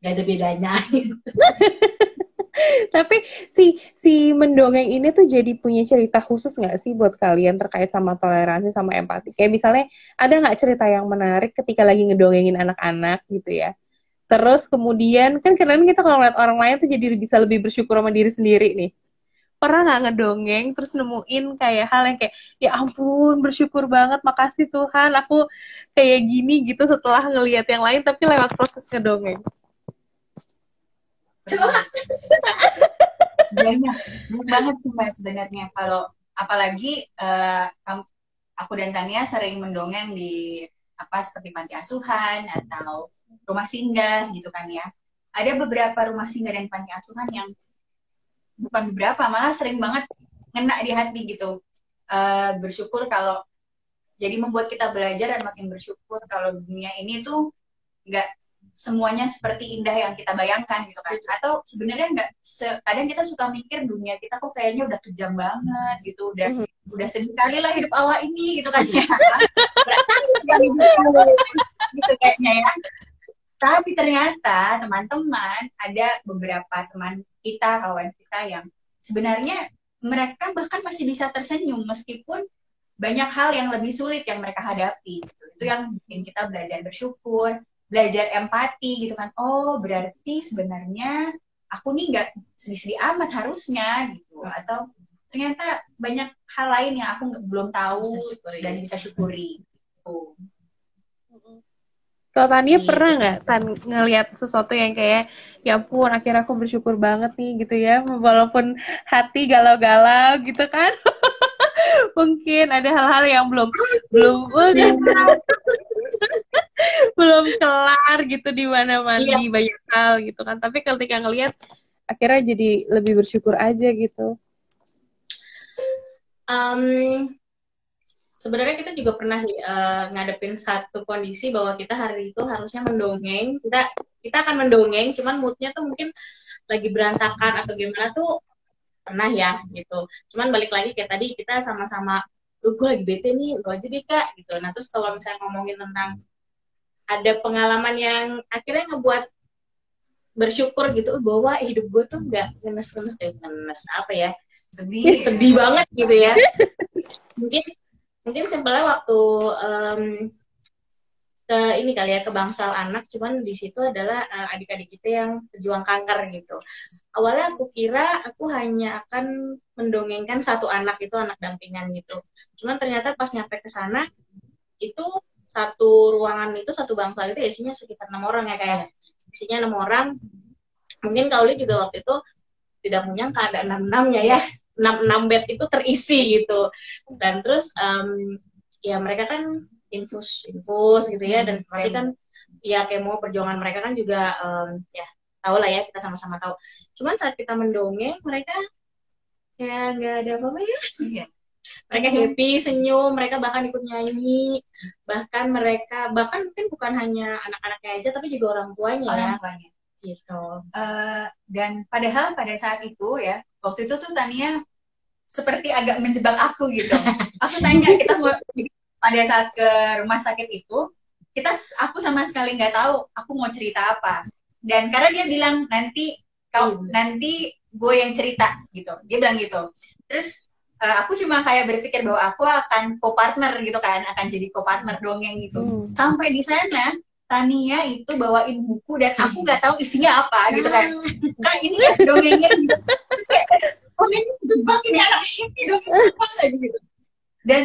Nggak ada bedanya Tapi si si mendongeng ini tuh jadi punya cerita khusus nggak sih buat kalian terkait sama toleransi sama empati? Kayak misalnya ada nggak cerita yang menarik ketika lagi ngedongengin anak-anak gitu ya? Terus kemudian kan kadang kita kalau ngeliat orang lain tuh jadi bisa lebih bersyukur sama diri sendiri nih. Pernah nggak ngedongeng terus nemuin kayak hal yang kayak ya ampun bersyukur banget makasih Tuhan aku kayak gini gitu setelah ngelihat yang lain tapi lewat proses ngedongeng banyak banget sih mbak sebenarnya. Kalau apalagi uh, aku dan Tania sering mendongeng di apa seperti panti asuhan atau rumah singgah gitu kan ya. Ada beberapa rumah singgah dan panti asuhan yang bukan beberapa malah sering banget ngena di hati gitu. Uh, bersyukur kalau jadi membuat kita belajar dan makin bersyukur kalau dunia ini tuh nggak semuanya seperti indah yang kita bayangkan gitu kan. Atau sebenarnya nggak kadang kita suka mikir dunia kita kok kayaknya udah kejam banget gitu udah mm -hmm. udah sedih kali lah hidup awal ini gitu kan. Ya. Gitu kayaknya ya. Tapi ternyata teman-teman ada beberapa teman kita kawan kita yang sebenarnya mereka bahkan masih bisa tersenyum meskipun banyak hal yang lebih sulit yang mereka hadapi gitu. itu yang bikin kita belajar bersyukur belajar empati gitu kan. Oh berarti sebenarnya aku nih nggak sedih-sedih amat harusnya gitu. Atau ternyata banyak hal lain yang aku belum tahu bisa dan bisa syukuri gitu. Kalau Tania iya. pernah nggak tan ngelihat sesuatu yang kayak ya ampun akhirnya aku bersyukur banget nih gitu ya. Walaupun hati galau-galau gitu kan. Mungkin ada hal-hal yang belum belum belum kelar gitu di mana-mana iya. banyak hal gitu kan. Tapi ketika ngelihat akhirnya jadi lebih bersyukur aja gitu. Um, sebenarnya kita juga pernah uh, ngadepin satu kondisi bahwa kita hari itu harusnya mendongeng. Kita kita akan mendongeng cuman moodnya tuh mungkin lagi berantakan atau gimana tuh pernah ya gitu. Cuman balik lagi kayak tadi kita sama-sama lu gue lagi bete nih lu aja deh kak gitu. Nah terus kalau misalnya ngomongin tentang ada pengalaman yang akhirnya ngebuat bersyukur gitu bahwa hidup gue tuh nggak ngenes-ngenes. Eh ngenes apa ya? Sedih. Sedih banget gitu ya. Mungkin mungkin simpelnya waktu um, ke ini kali ya ke bangsal anak cuman di situ adalah uh, adik-adik kita yang pejuang kanker gitu. Awalnya aku kira aku hanya akan mendongengkan satu anak itu anak dampingan gitu. Cuman ternyata pas nyampe ke sana itu satu ruangan itu satu bangsal itu isinya sekitar enam orang ya kayak isinya enam orang. Mungkin Kauli juga waktu itu tidak menyangka ada enam enamnya ya. Enam enam bed itu terisi gitu. Dan terus um, ya mereka kan infus infus gitu ya. Dan pasti kan ya kemo perjuangan mereka kan juga um, ya tahu lah ya kita sama-sama tahu. Cuman saat kita mendongeng mereka ya nggak ada apa-apa ya. Iya mereka happy senyum mereka bahkan ikut nyanyi. Bahkan mereka bahkan mungkin bukan hanya anak-anaknya aja tapi juga orang tuanya. Orang ya. tuanya. Gitu. Uh, dan padahal pada saat itu ya waktu itu tuh Tania seperti agak menjebak aku gitu. Aku tanya kita mau pada saat ke rumah sakit itu kita aku sama sekali nggak tahu aku mau cerita apa. Dan karena dia bilang nanti kau hmm. nanti gue yang cerita gitu. Dia bilang gitu. Terus uh, aku cuma kayak berpikir bahwa aku akan co-partner gitu kan, akan jadi co-partner dongeng gitu. Hmm. Sampai di sana Tania itu bawain buku dan aku nggak tahu isinya apa gitu kan. Kan ini ya dongengnya gitu. Terus kayak, oh ini jebak ini anak ini dongeng apa lagi gitu. Dan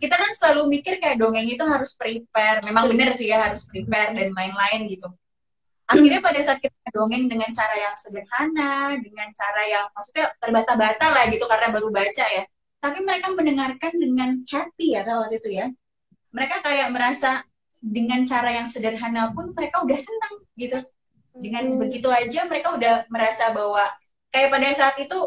kita kan selalu mikir kayak dongeng itu harus prepare. Memang bener sih ya harus prepare dan lain-lain gitu akhirnya pada saat kita dongeng dengan cara yang sederhana dengan cara yang maksudnya terbata-bata lah gitu karena baru baca ya. Tapi mereka mendengarkan dengan happy ya kalau waktu itu ya. Mereka kayak merasa dengan cara yang sederhana pun mereka udah senang gitu. Dengan hmm. begitu aja mereka udah merasa bahwa kayak pada saat itu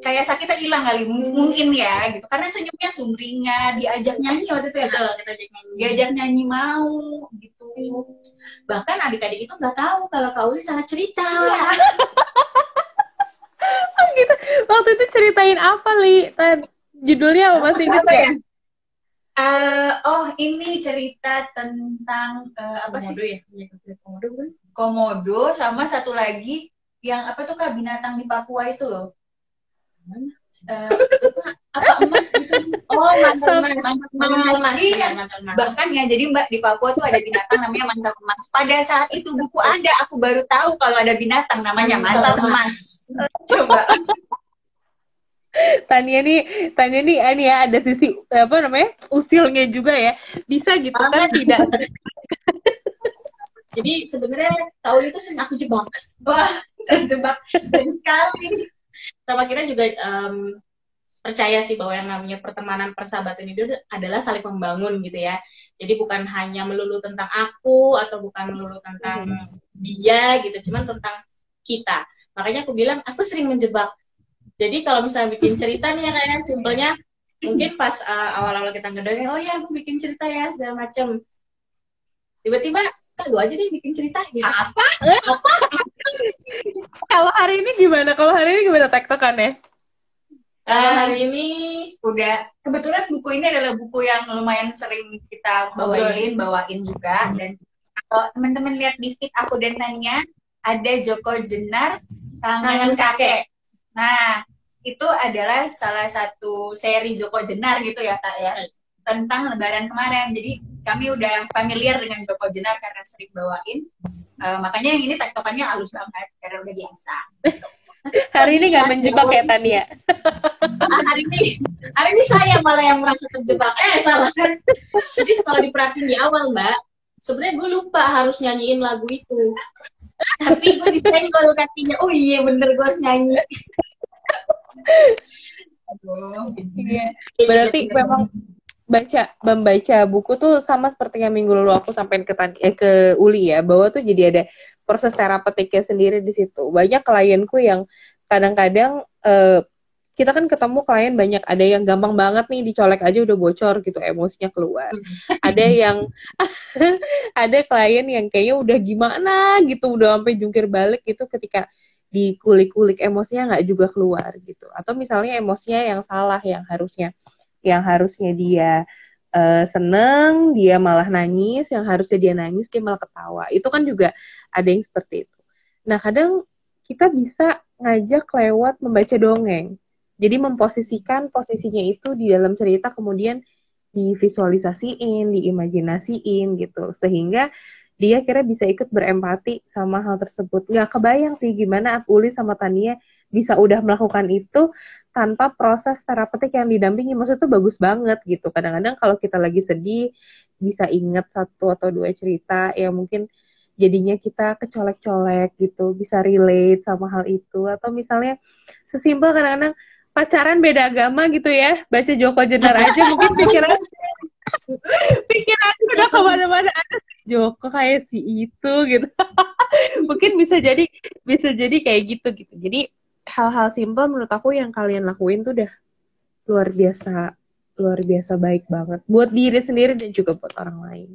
kayak sakitnya hilang kali mungkin ya gitu. Karena senyumnya sumringah diajak nyanyi waktu itu ya Betul, kita jadi nyanyi. diajak nyanyi mau gitu. Bahkan adik-adik itu nggak tahu kalau Kak Uli sangat cerita. Waktu itu ceritain apa, Li? Judulnya apa masih ingat Apa ya? ya? Eh, oh ini cerita tentang eh, apa sih? Komodo ya? Punya Kak Komodo komodo sama satu lagi yang apa tuh kak? Binatang di Papua itu loh Eh, apa emas gitu. Oh mantan mas. Mantan mantan mas. Iya. Iya, bahkan ya jadi mbak di Papua tuh ada binatang namanya mantan emas pada saat itu buku ada aku baru tahu kalau ada binatang namanya mantan emas coba. Tania nih, Tania nih, ini ya ada sisi apa namanya usilnya juga ya. Bisa gitu kan tidak? jadi sebenarnya Uli itu sering aku jebak. Wah terjebak. Dan sekali sama kita juga em, percaya sih bahwa yang namanya pertemanan persahabatan itu adalah saling membangun gitu ya. Jadi bukan hanya melulu tentang aku atau bukan melulu tentang dia gitu, cuman tentang kita. Makanya aku bilang aku sering menjebak. Jadi kalau misalnya bikin cerita nih ya kayak simpelnya mungkin pas uh, awal-awal kita ngedongeng, oh ya aku bikin cerita ya segala macem. Tiba-tiba lu aja deh bikin cerita gitu. apa Kalau hari ini gimana? Kalau hari ini gimana tektokannya? Kalau Eh, hari ini udah kebetulan buku ini adalah buku yang lumayan sering kita bawain bawain juga. Dan kalau teman-teman lihat di feed aku dan Tania ada Joko Jenar tangan Tangan kakek. Nah itu adalah salah satu seri Joko Jenar gitu ya kak ya. Tentang Lebaran kemarin. Jadi kami udah familiar dengan Joko Jenar karena sering bawain Eh, makanya yang ini tektokannya halus banget karena udah biasa Hari ini nggak menjebak ya Tania? ah, hari ini hari ini saya malah yang merasa terjebak eh salah jadi kalau diperhatiin di awal mbak sebenarnya gue lupa harus nyanyiin lagu itu tapi gue disenggol kakinya oh iya bener gue harus nyanyi Aduh. Iya. Berarti memang baca membaca buku tuh sama seperti yang minggu lalu aku sampaikan ke eh, ke Uli ya bahwa tuh jadi ada proses terapeutiknya sendiri di situ. Banyak klienku yang kadang-kadang eh, kita kan ketemu klien banyak ada yang gampang banget nih dicolek aja udah bocor gitu emosinya keluar. Ada yang ada klien yang kayaknya udah gimana gitu udah sampai jungkir balik gitu ketika dikulik-kulik emosinya nggak juga keluar gitu. Atau misalnya emosinya yang salah yang harusnya yang harusnya dia eh, seneng dia malah nangis yang harusnya dia nangis dia malah ketawa. Itu kan juga ada yang seperti itu. Nah kadang kita bisa ngajak lewat membaca dongeng. Jadi memposisikan posisinya itu di dalam cerita kemudian divisualisasiin diimajinasiin gitu. Sehingga dia kira bisa ikut berempati sama hal tersebut. Nggak kebayang sih gimana Uli sama Tania bisa udah melakukan itu tanpa proses terapeutik yang didampingi. Maksudnya itu bagus banget gitu. Kadang-kadang kalau kita lagi sedih bisa inget satu atau dua cerita yang mungkin jadinya kita kecolek-colek gitu bisa relate sama hal itu. Atau misalnya sesimpel kadang-kadang pacaran beda agama gitu ya baca Joko Jenar aja mungkin pikiran pikiran udah ke mana-mana ada Joko kayak si itu gitu. Mungkin bisa jadi bisa jadi kayak gitu gitu. Jadi hal-hal simpel menurut aku yang kalian lakuin tuh udah luar biasa luar biasa baik banget buat diri sendiri dan juga buat orang lain.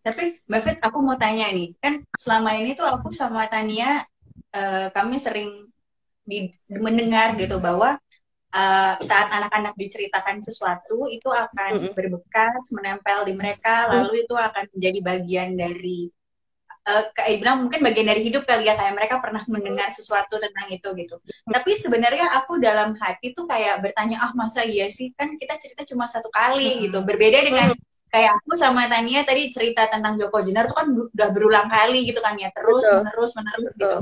Tapi Mbak Fit, aku mau tanya nih, kan selama ini tuh aku sama Tania, eh, kami sering di- mendengar gitu bahwa eh, saat anak-anak diceritakan sesuatu itu akan Mm-mm. berbekas, menempel di mereka, lalu itu akan menjadi bagian dari, eh, kayak bilang mungkin bagian dari hidup kali ya, kayak mereka pernah mendengar sesuatu tentang itu gitu. Tapi sebenarnya aku dalam hati tuh kayak bertanya, ah masa iya sih, kan kita cerita cuma satu kali gitu, berbeda dengan kayak aku sama Tania tadi cerita tentang Joko Jenar tuh kan udah berulang kali gitu kan ya terus Betul. menerus menerus Betul. gitu.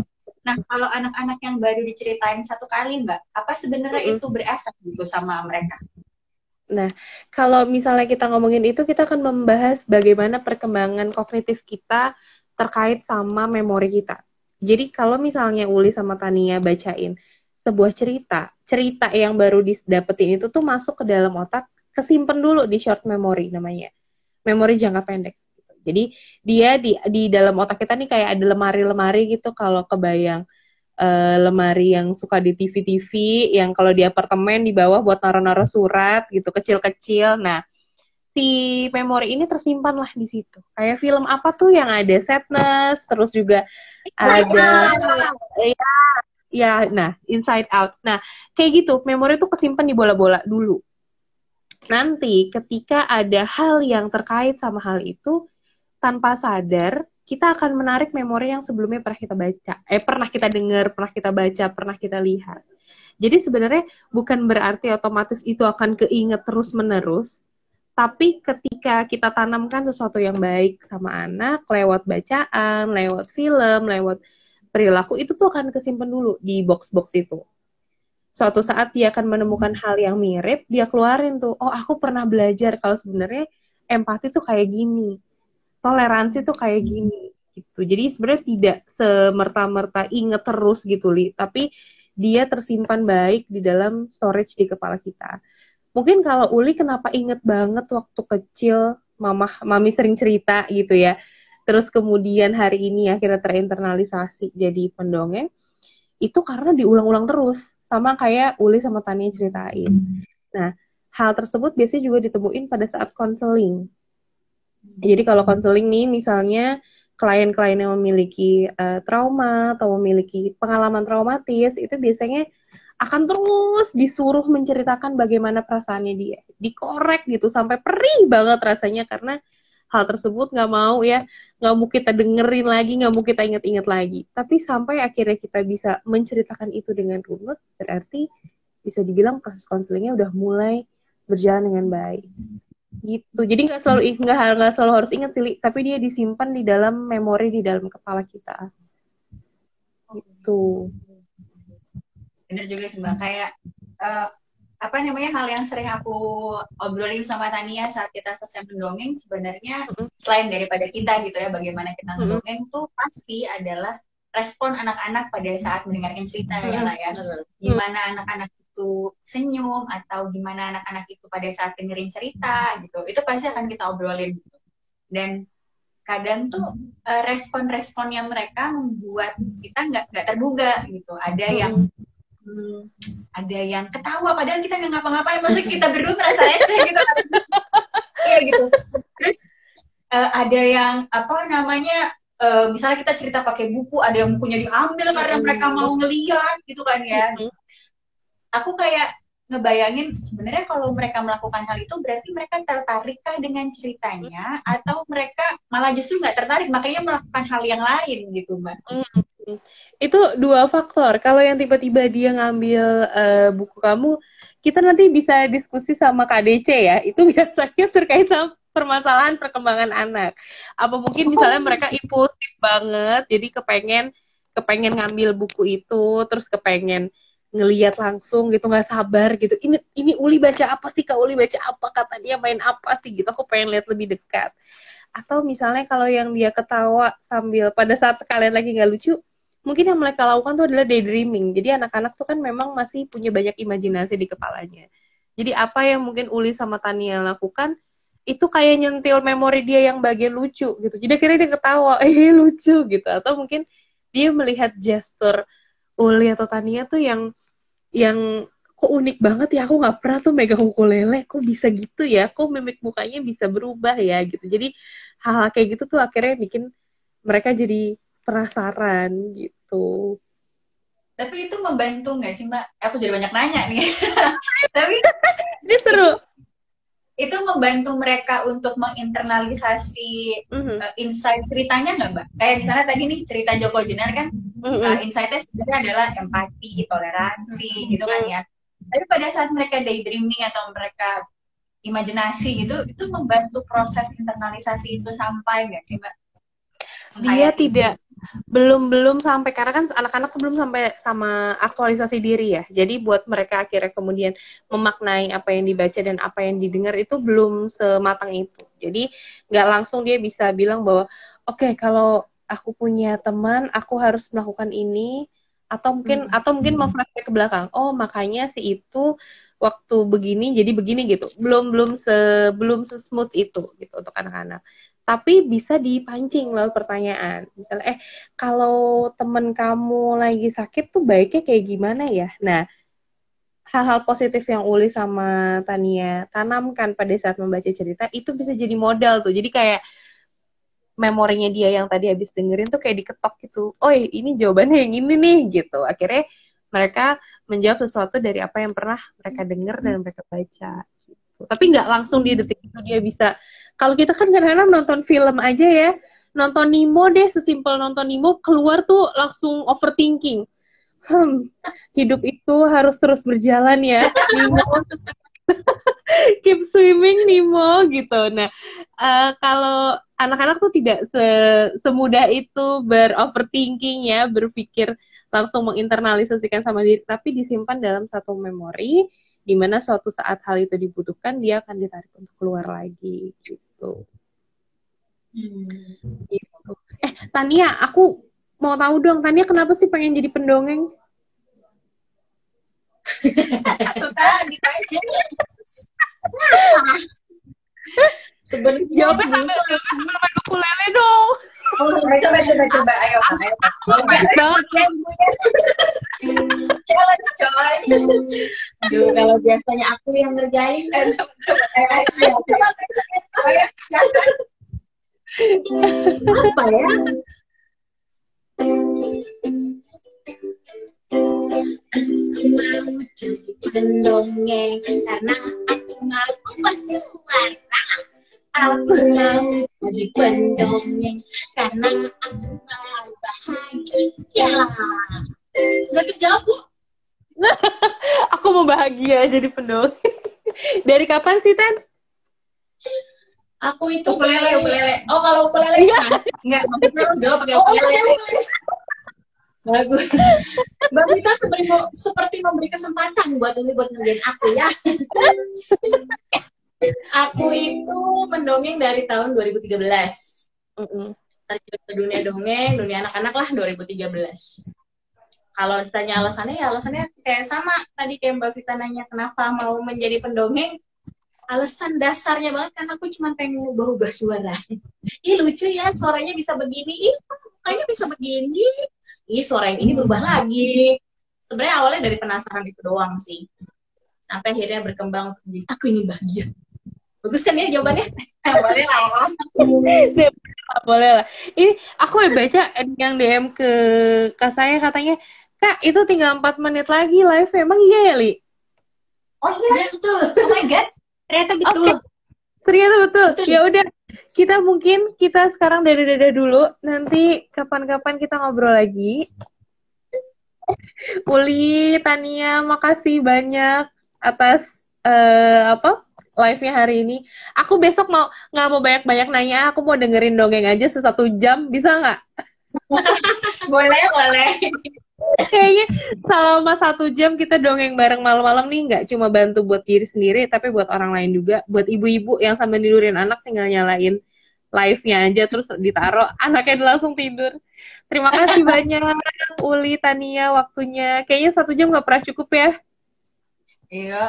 Nah kalau anak-anak yang baru diceritain satu kali mbak, apa sebenarnya Mm-mm. itu berefek gitu sama mereka? kalau misalnya kita ngomongin itu kita akan membahas bagaimana perkembangan kognitif kita terkait sama memori kita. Jadi kalau misalnya Uli sama Tania bacain sebuah cerita, cerita yang baru didapetin itu tuh masuk ke dalam otak, kesimpan dulu di short memory namanya. Memori jangka pendek. Jadi dia di di dalam otak kita nih kayak ada lemari-lemari gitu kalau kebayang uh, lemari yang suka di TV-TV, yang kalau di apartemen di bawah buat naruh-naruh surat gitu kecil-kecil. Nah, si memori ini tersimpan lah di situ. Kayak film apa tuh yang ada sadness, terus juga ada ya, ya, nah Inside Out. Nah, kayak gitu, memori itu kesimpan di bola-bola dulu. Nanti ketika ada hal yang terkait sama hal itu, tanpa sadar kita akan menarik memori yang sebelumnya pernah kita baca, eh pernah kita dengar, pernah kita baca, pernah kita lihat. Jadi sebenarnya bukan berarti otomatis itu akan keinget terus-menerus, tapi ketika kita tanamkan sesuatu yang baik sama anak lewat bacaan, lewat film, lewat perilaku itu tuh akan kesimpan dulu di box-box itu. Suatu saat dia akan menemukan hal yang mirip, dia keluarin tuh, oh aku pernah belajar kalau sebenarnya empati tuh kayak gini toleransi tuh kayak gini gitu. Jadi sebenarnya tidak semerta-merta inget terus gitu, Li, tapi dia tersimpan baik di dalam storage di kepala kita. Mungkin kalau Uli kenapa inget banget waktu kecil mama mami sering cerita gitu ya. Terus kemudian hari ini akhirnya terinternalisasi jadi pendongeng. Itu karena diulang-ulang terus sama kayak Uli sama Tania ceritain. Nah, hal tersebut biasanya juga ditemuin pada saat konseling jadi kalau konseling nih misalnya klien-klien yang memiliki uh, trauma atau memiliki pengalaman traumatis itu biasanya akan terus disuruh menceritakan bagaimana perasaannya dia, dikorek gitu sampai perih banget rasanya karena hal tersebut nggak mau ya nggak mau kita dengerin lagi nggak mau kita inget-inget lagi. Tapi sampai akhirnya kita bisa menceritakan itu dengan runut berarti bisa dibilang proses konselingnya udah mulai berjalan dengan baik. Gitu. Jadi nggak selalu nggak nggak selalu harus ingat sih tapi dia disimpan di dalam memori di dalam kepala kita. Gitu bener juga sih mbak kayak uh, apa namanya hal yang sering aku obrolin sama Tania saat kita selesai mendongeng sebenarnya mm -hmm. selain daripada kita gitu ya bagaimana kita mendongeng mm -hmm. tuh pasti adalah respon anak-anak pada saat mendengarkan cerita mm -hmm. ya lah ya gimana anak-anak itu senyum atau gimana anak-anak itu pada saat dengerin cerita gitu itu pasti akan kita obrolin gitu. dan kadang tuh uh, respon-responnya mereka membuat kita nggak nggak terduga gitu ada yang hmm, ada yang ketawa padahal kita nggak ngapa-ngapain. Maksudnya kita berdua merasa aja gitu iya gitu. Terus uh, ada yang apa namanya uh, misalnya kita cerita pakai buku ada yang bukunya diambil karena mereka mau ngeliat gitu kan ya. Aku kayak ngebayangin sebenarnya kalau mereka melakukan hal itu berarti mereka tertarik kah dengan ceritanya atau mereka malah justru nggak tertarik makanya melakukan hal yang lain gitu mbak. Hmm. Itu dua faktor. Kalau yang tiba-tiba dia ngambil uh, buku kamu kita nanti bisa diskusi sama KDC ya. Itu biasanya terkait sama permasalahan perkembangan anak. Apa mungkin misalnya mereka impulsif banget jadi kepengen kepengen ngambil buku itu terus kepengen ngelihat langsung gitu nggak sabar gitu. Ini ini Uli baca apa sih kak Uli baca apa kata dia main apa sih gitu. Aku pengen lihat lebih dekat. Atau misalnya kalau yang dia ketawa sambil pada saat sekalian lagi nggak lucu mungkin yang mereka lakukan tuh adalah daydreaming. Jadi anak-anak tuh kan memang masih punya banyak imajinasi di kepalanya. Jadi apa yang mungkin Uli sama Tania lakukan itu kayak nyentil memori dia yang bagian lucu gitu. Jadi akhirnya dia ketawa eh lucu gitu. Atau mungkin dia melihat gestur Uli atau Tania tuh yang yang kok unik banget ya aku nggak pernah tuh megang ukulele. Kok bisa gitu ya? Kok mimik mukanya bisa berubah ya? gitu. Jadi hal-hal kayak gitu tuh akhirnya bikin mereka jadi penasaran gitu tapi itu membantu nggak sih mbak aku jadi banyak nanya nih tapi ini seru itu membantu mereka untuk menginternalisasi mm-hmm. uh, insight ceritanya nggak mbak? Kayak misalnya tadi nih cerita Joko Jenar kan mm-hmm. uh, insightnya sebenarnya adalah empati, toleransi mm-hmm. gitu kan ya. Tapi pada saat mereka daydreaming atau mereka imajinasi gitu, itu membantu proses internalisasi itu sampai nggak sih mbak? Dia tidak belum belum sampai karena kan anak-anak belum sampai sama aktualisasi diri ya. Jadi buat mereka akhirnya kemudian memaknai apa yang dibaca dan apa yang didengar itu belum sematang itu. Jadi nggak langsung dia bisa bilang bahwa oke okay, kalau aku punya teman aku harus melakukan ini atau mungkin hmm. atau mungkin mau flashback ke belakang. Oh makanya si itu waktu begini jadi begini gitu. Belum belum se belum se smooth itu gitu untuk anak-anak tapi bisa dipancing lalu pertanyaan. Misalnya, eh kalau temen kamu lagi sakit tuh baiknya kayak gimana ya? Nah, hal-hal positif yang Uli sama Tania tanamkan pada saat membaca cerita itu bisa jadi modal tuh. Jadi kayak memorinya dia yang tadi habis dengerin tuh kayak diketok gitu. Oh ini jawabannya yang ini nih gitu. Akhirnya mereka menjawab sesuatu dari apa yang pernah mereka dengar dan mereka baca. Gitu. Tapi nggak langsung di detik itu dia bisa kalau kita kan kadang-kadang nonton film aja ya, nonton Nemo deh, sesimpel nonton Nemo, keluar tuh langsung overthinking. Hmm, hidup itu harus terus berjalan ya, Nemo. Keep swimming Nemo gitu. Nah, uh, kalau anak-anak tuh tidak se semudah itu beroverthinking ya, berpikir langsung menginternalisasikan sama diri, tapi disimpan dalam satu memori di mana suatu saat hal itu dibutuhkan dia akan ditarik untuk keluar lagi gitu. Hmm. gitu. Eh Tania, aku mau tahu dong Tania kenapa sih pengen jadi pendongeng? Sebenarnya jawabnya sambil sambil main ukulele dong. Oh, coba coba coba ayo ayo. banget. Challenge coy. Duh, kalau biasanya aku yang ngerjain Coba ayo silakan. apa ya? mau jadi pendongeng karena aku mau bersuara. Aku mau jadi pendongeng karena aku mau bahagia. Sudah terjawab, Bu? aku mau bahagia jadi pendongeng. Dari kapan sih, Tan? Aku itu Ukulele, ukulele. Oh, kalau ukulele kan? Enggak, maksudnya lu jawab pakai Oh, ukulele. Bagus. Mbak Vita seperti, seperti memberi kesempatan buat ini buat ngerjain aku ya. aku itu pendongeng dari tahun 2013. Mm-mm. Terjun ke dunia dongeng, dunia anak-anak lah 2013. Kalau ditanya alasannya, ya alasannya kayak sama. Tadi kayak Mbak Vita nanya kenapa mau menjadi pendongeng. Alasan dasarnya banget karena aku cuma pengen ubah-ubah suara. Ih lucu ya, suaranya bisa begini. Ih mukanya bisa begini. Ih suara yang ini berubah lagi. Sebenarnya awalnya dari penasaran itu doang sih. Sampai akhirnya berkembang menjadi aku ingin bahagia. Bagus kan ya jawabannya? Boleh lah. Boleh lah. Ini aku baca yang DM ke kak saya katanya, Kak, itu tinggal 4 menit lagi live. Emang iya ya, Li? Oh iya, betul. oh my god, ternyata betul. Oke. Ternyata betul. Betul. Ya udah, kita mungkin kita sekarang dari dada dulu. Nanti kapan-kapan kita ngobrol lagi. Uli, Tania, makasih banyak atas eh, apa live-nya hari ini. Aku besok mau nggak mau banyak-banyak nanya, aku mau dengerin dongeng aja sesatu jam, bisa nggak? Boleh, boleh. Kayaknya selama satu jam kita dongeng bareng malam-malam nih nggak cuma bantu buat diri sendiri, tapi buat orang lain juga. Buat ibu-ibu yang sambil tidurin anak tinggal nyalain live-nya aja terus ditaruh anaknya langsung tidur. Terima kasih banyak Uli, Tania waktunya. Kayaknya satu jam nggak pernah cukup ya. Iya.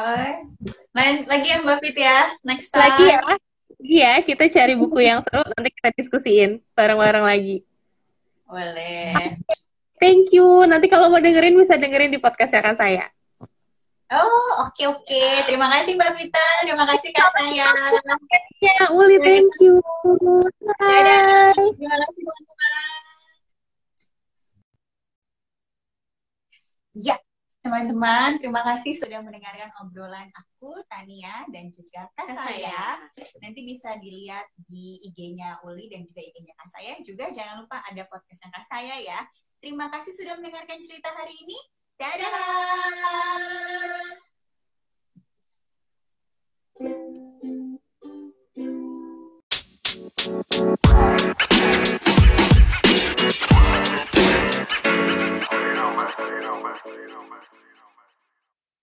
Lain lagi ya Mbak Fit ya. Next time. Lagi ya. Iya, kita cari buku yang seru nanti kita diskusiin bareng-bareng lagi. Boleh. Thank you. Nanti kalau mau dengerin bisa dengerin di podcast akan saya. Oh, oke oke. Terima kasih Mbak Vita. Terima kasih Kak saya. Ya, Uli, thank you. Dadah. Bye. Terima kasih teman-teman. Ya, teman-teman, terima kasih sudah mendengarkan obrolan aku, Tania, dan juga Kak Kak saya. Nanti bisa dilihat di IG-nya Uli dan juga IG-nya Kak saya. Juga jangan lupa ada podcastnya Kak saya ya. Terima kasih sudah mendengarkan cerita hari ini. Dadah! You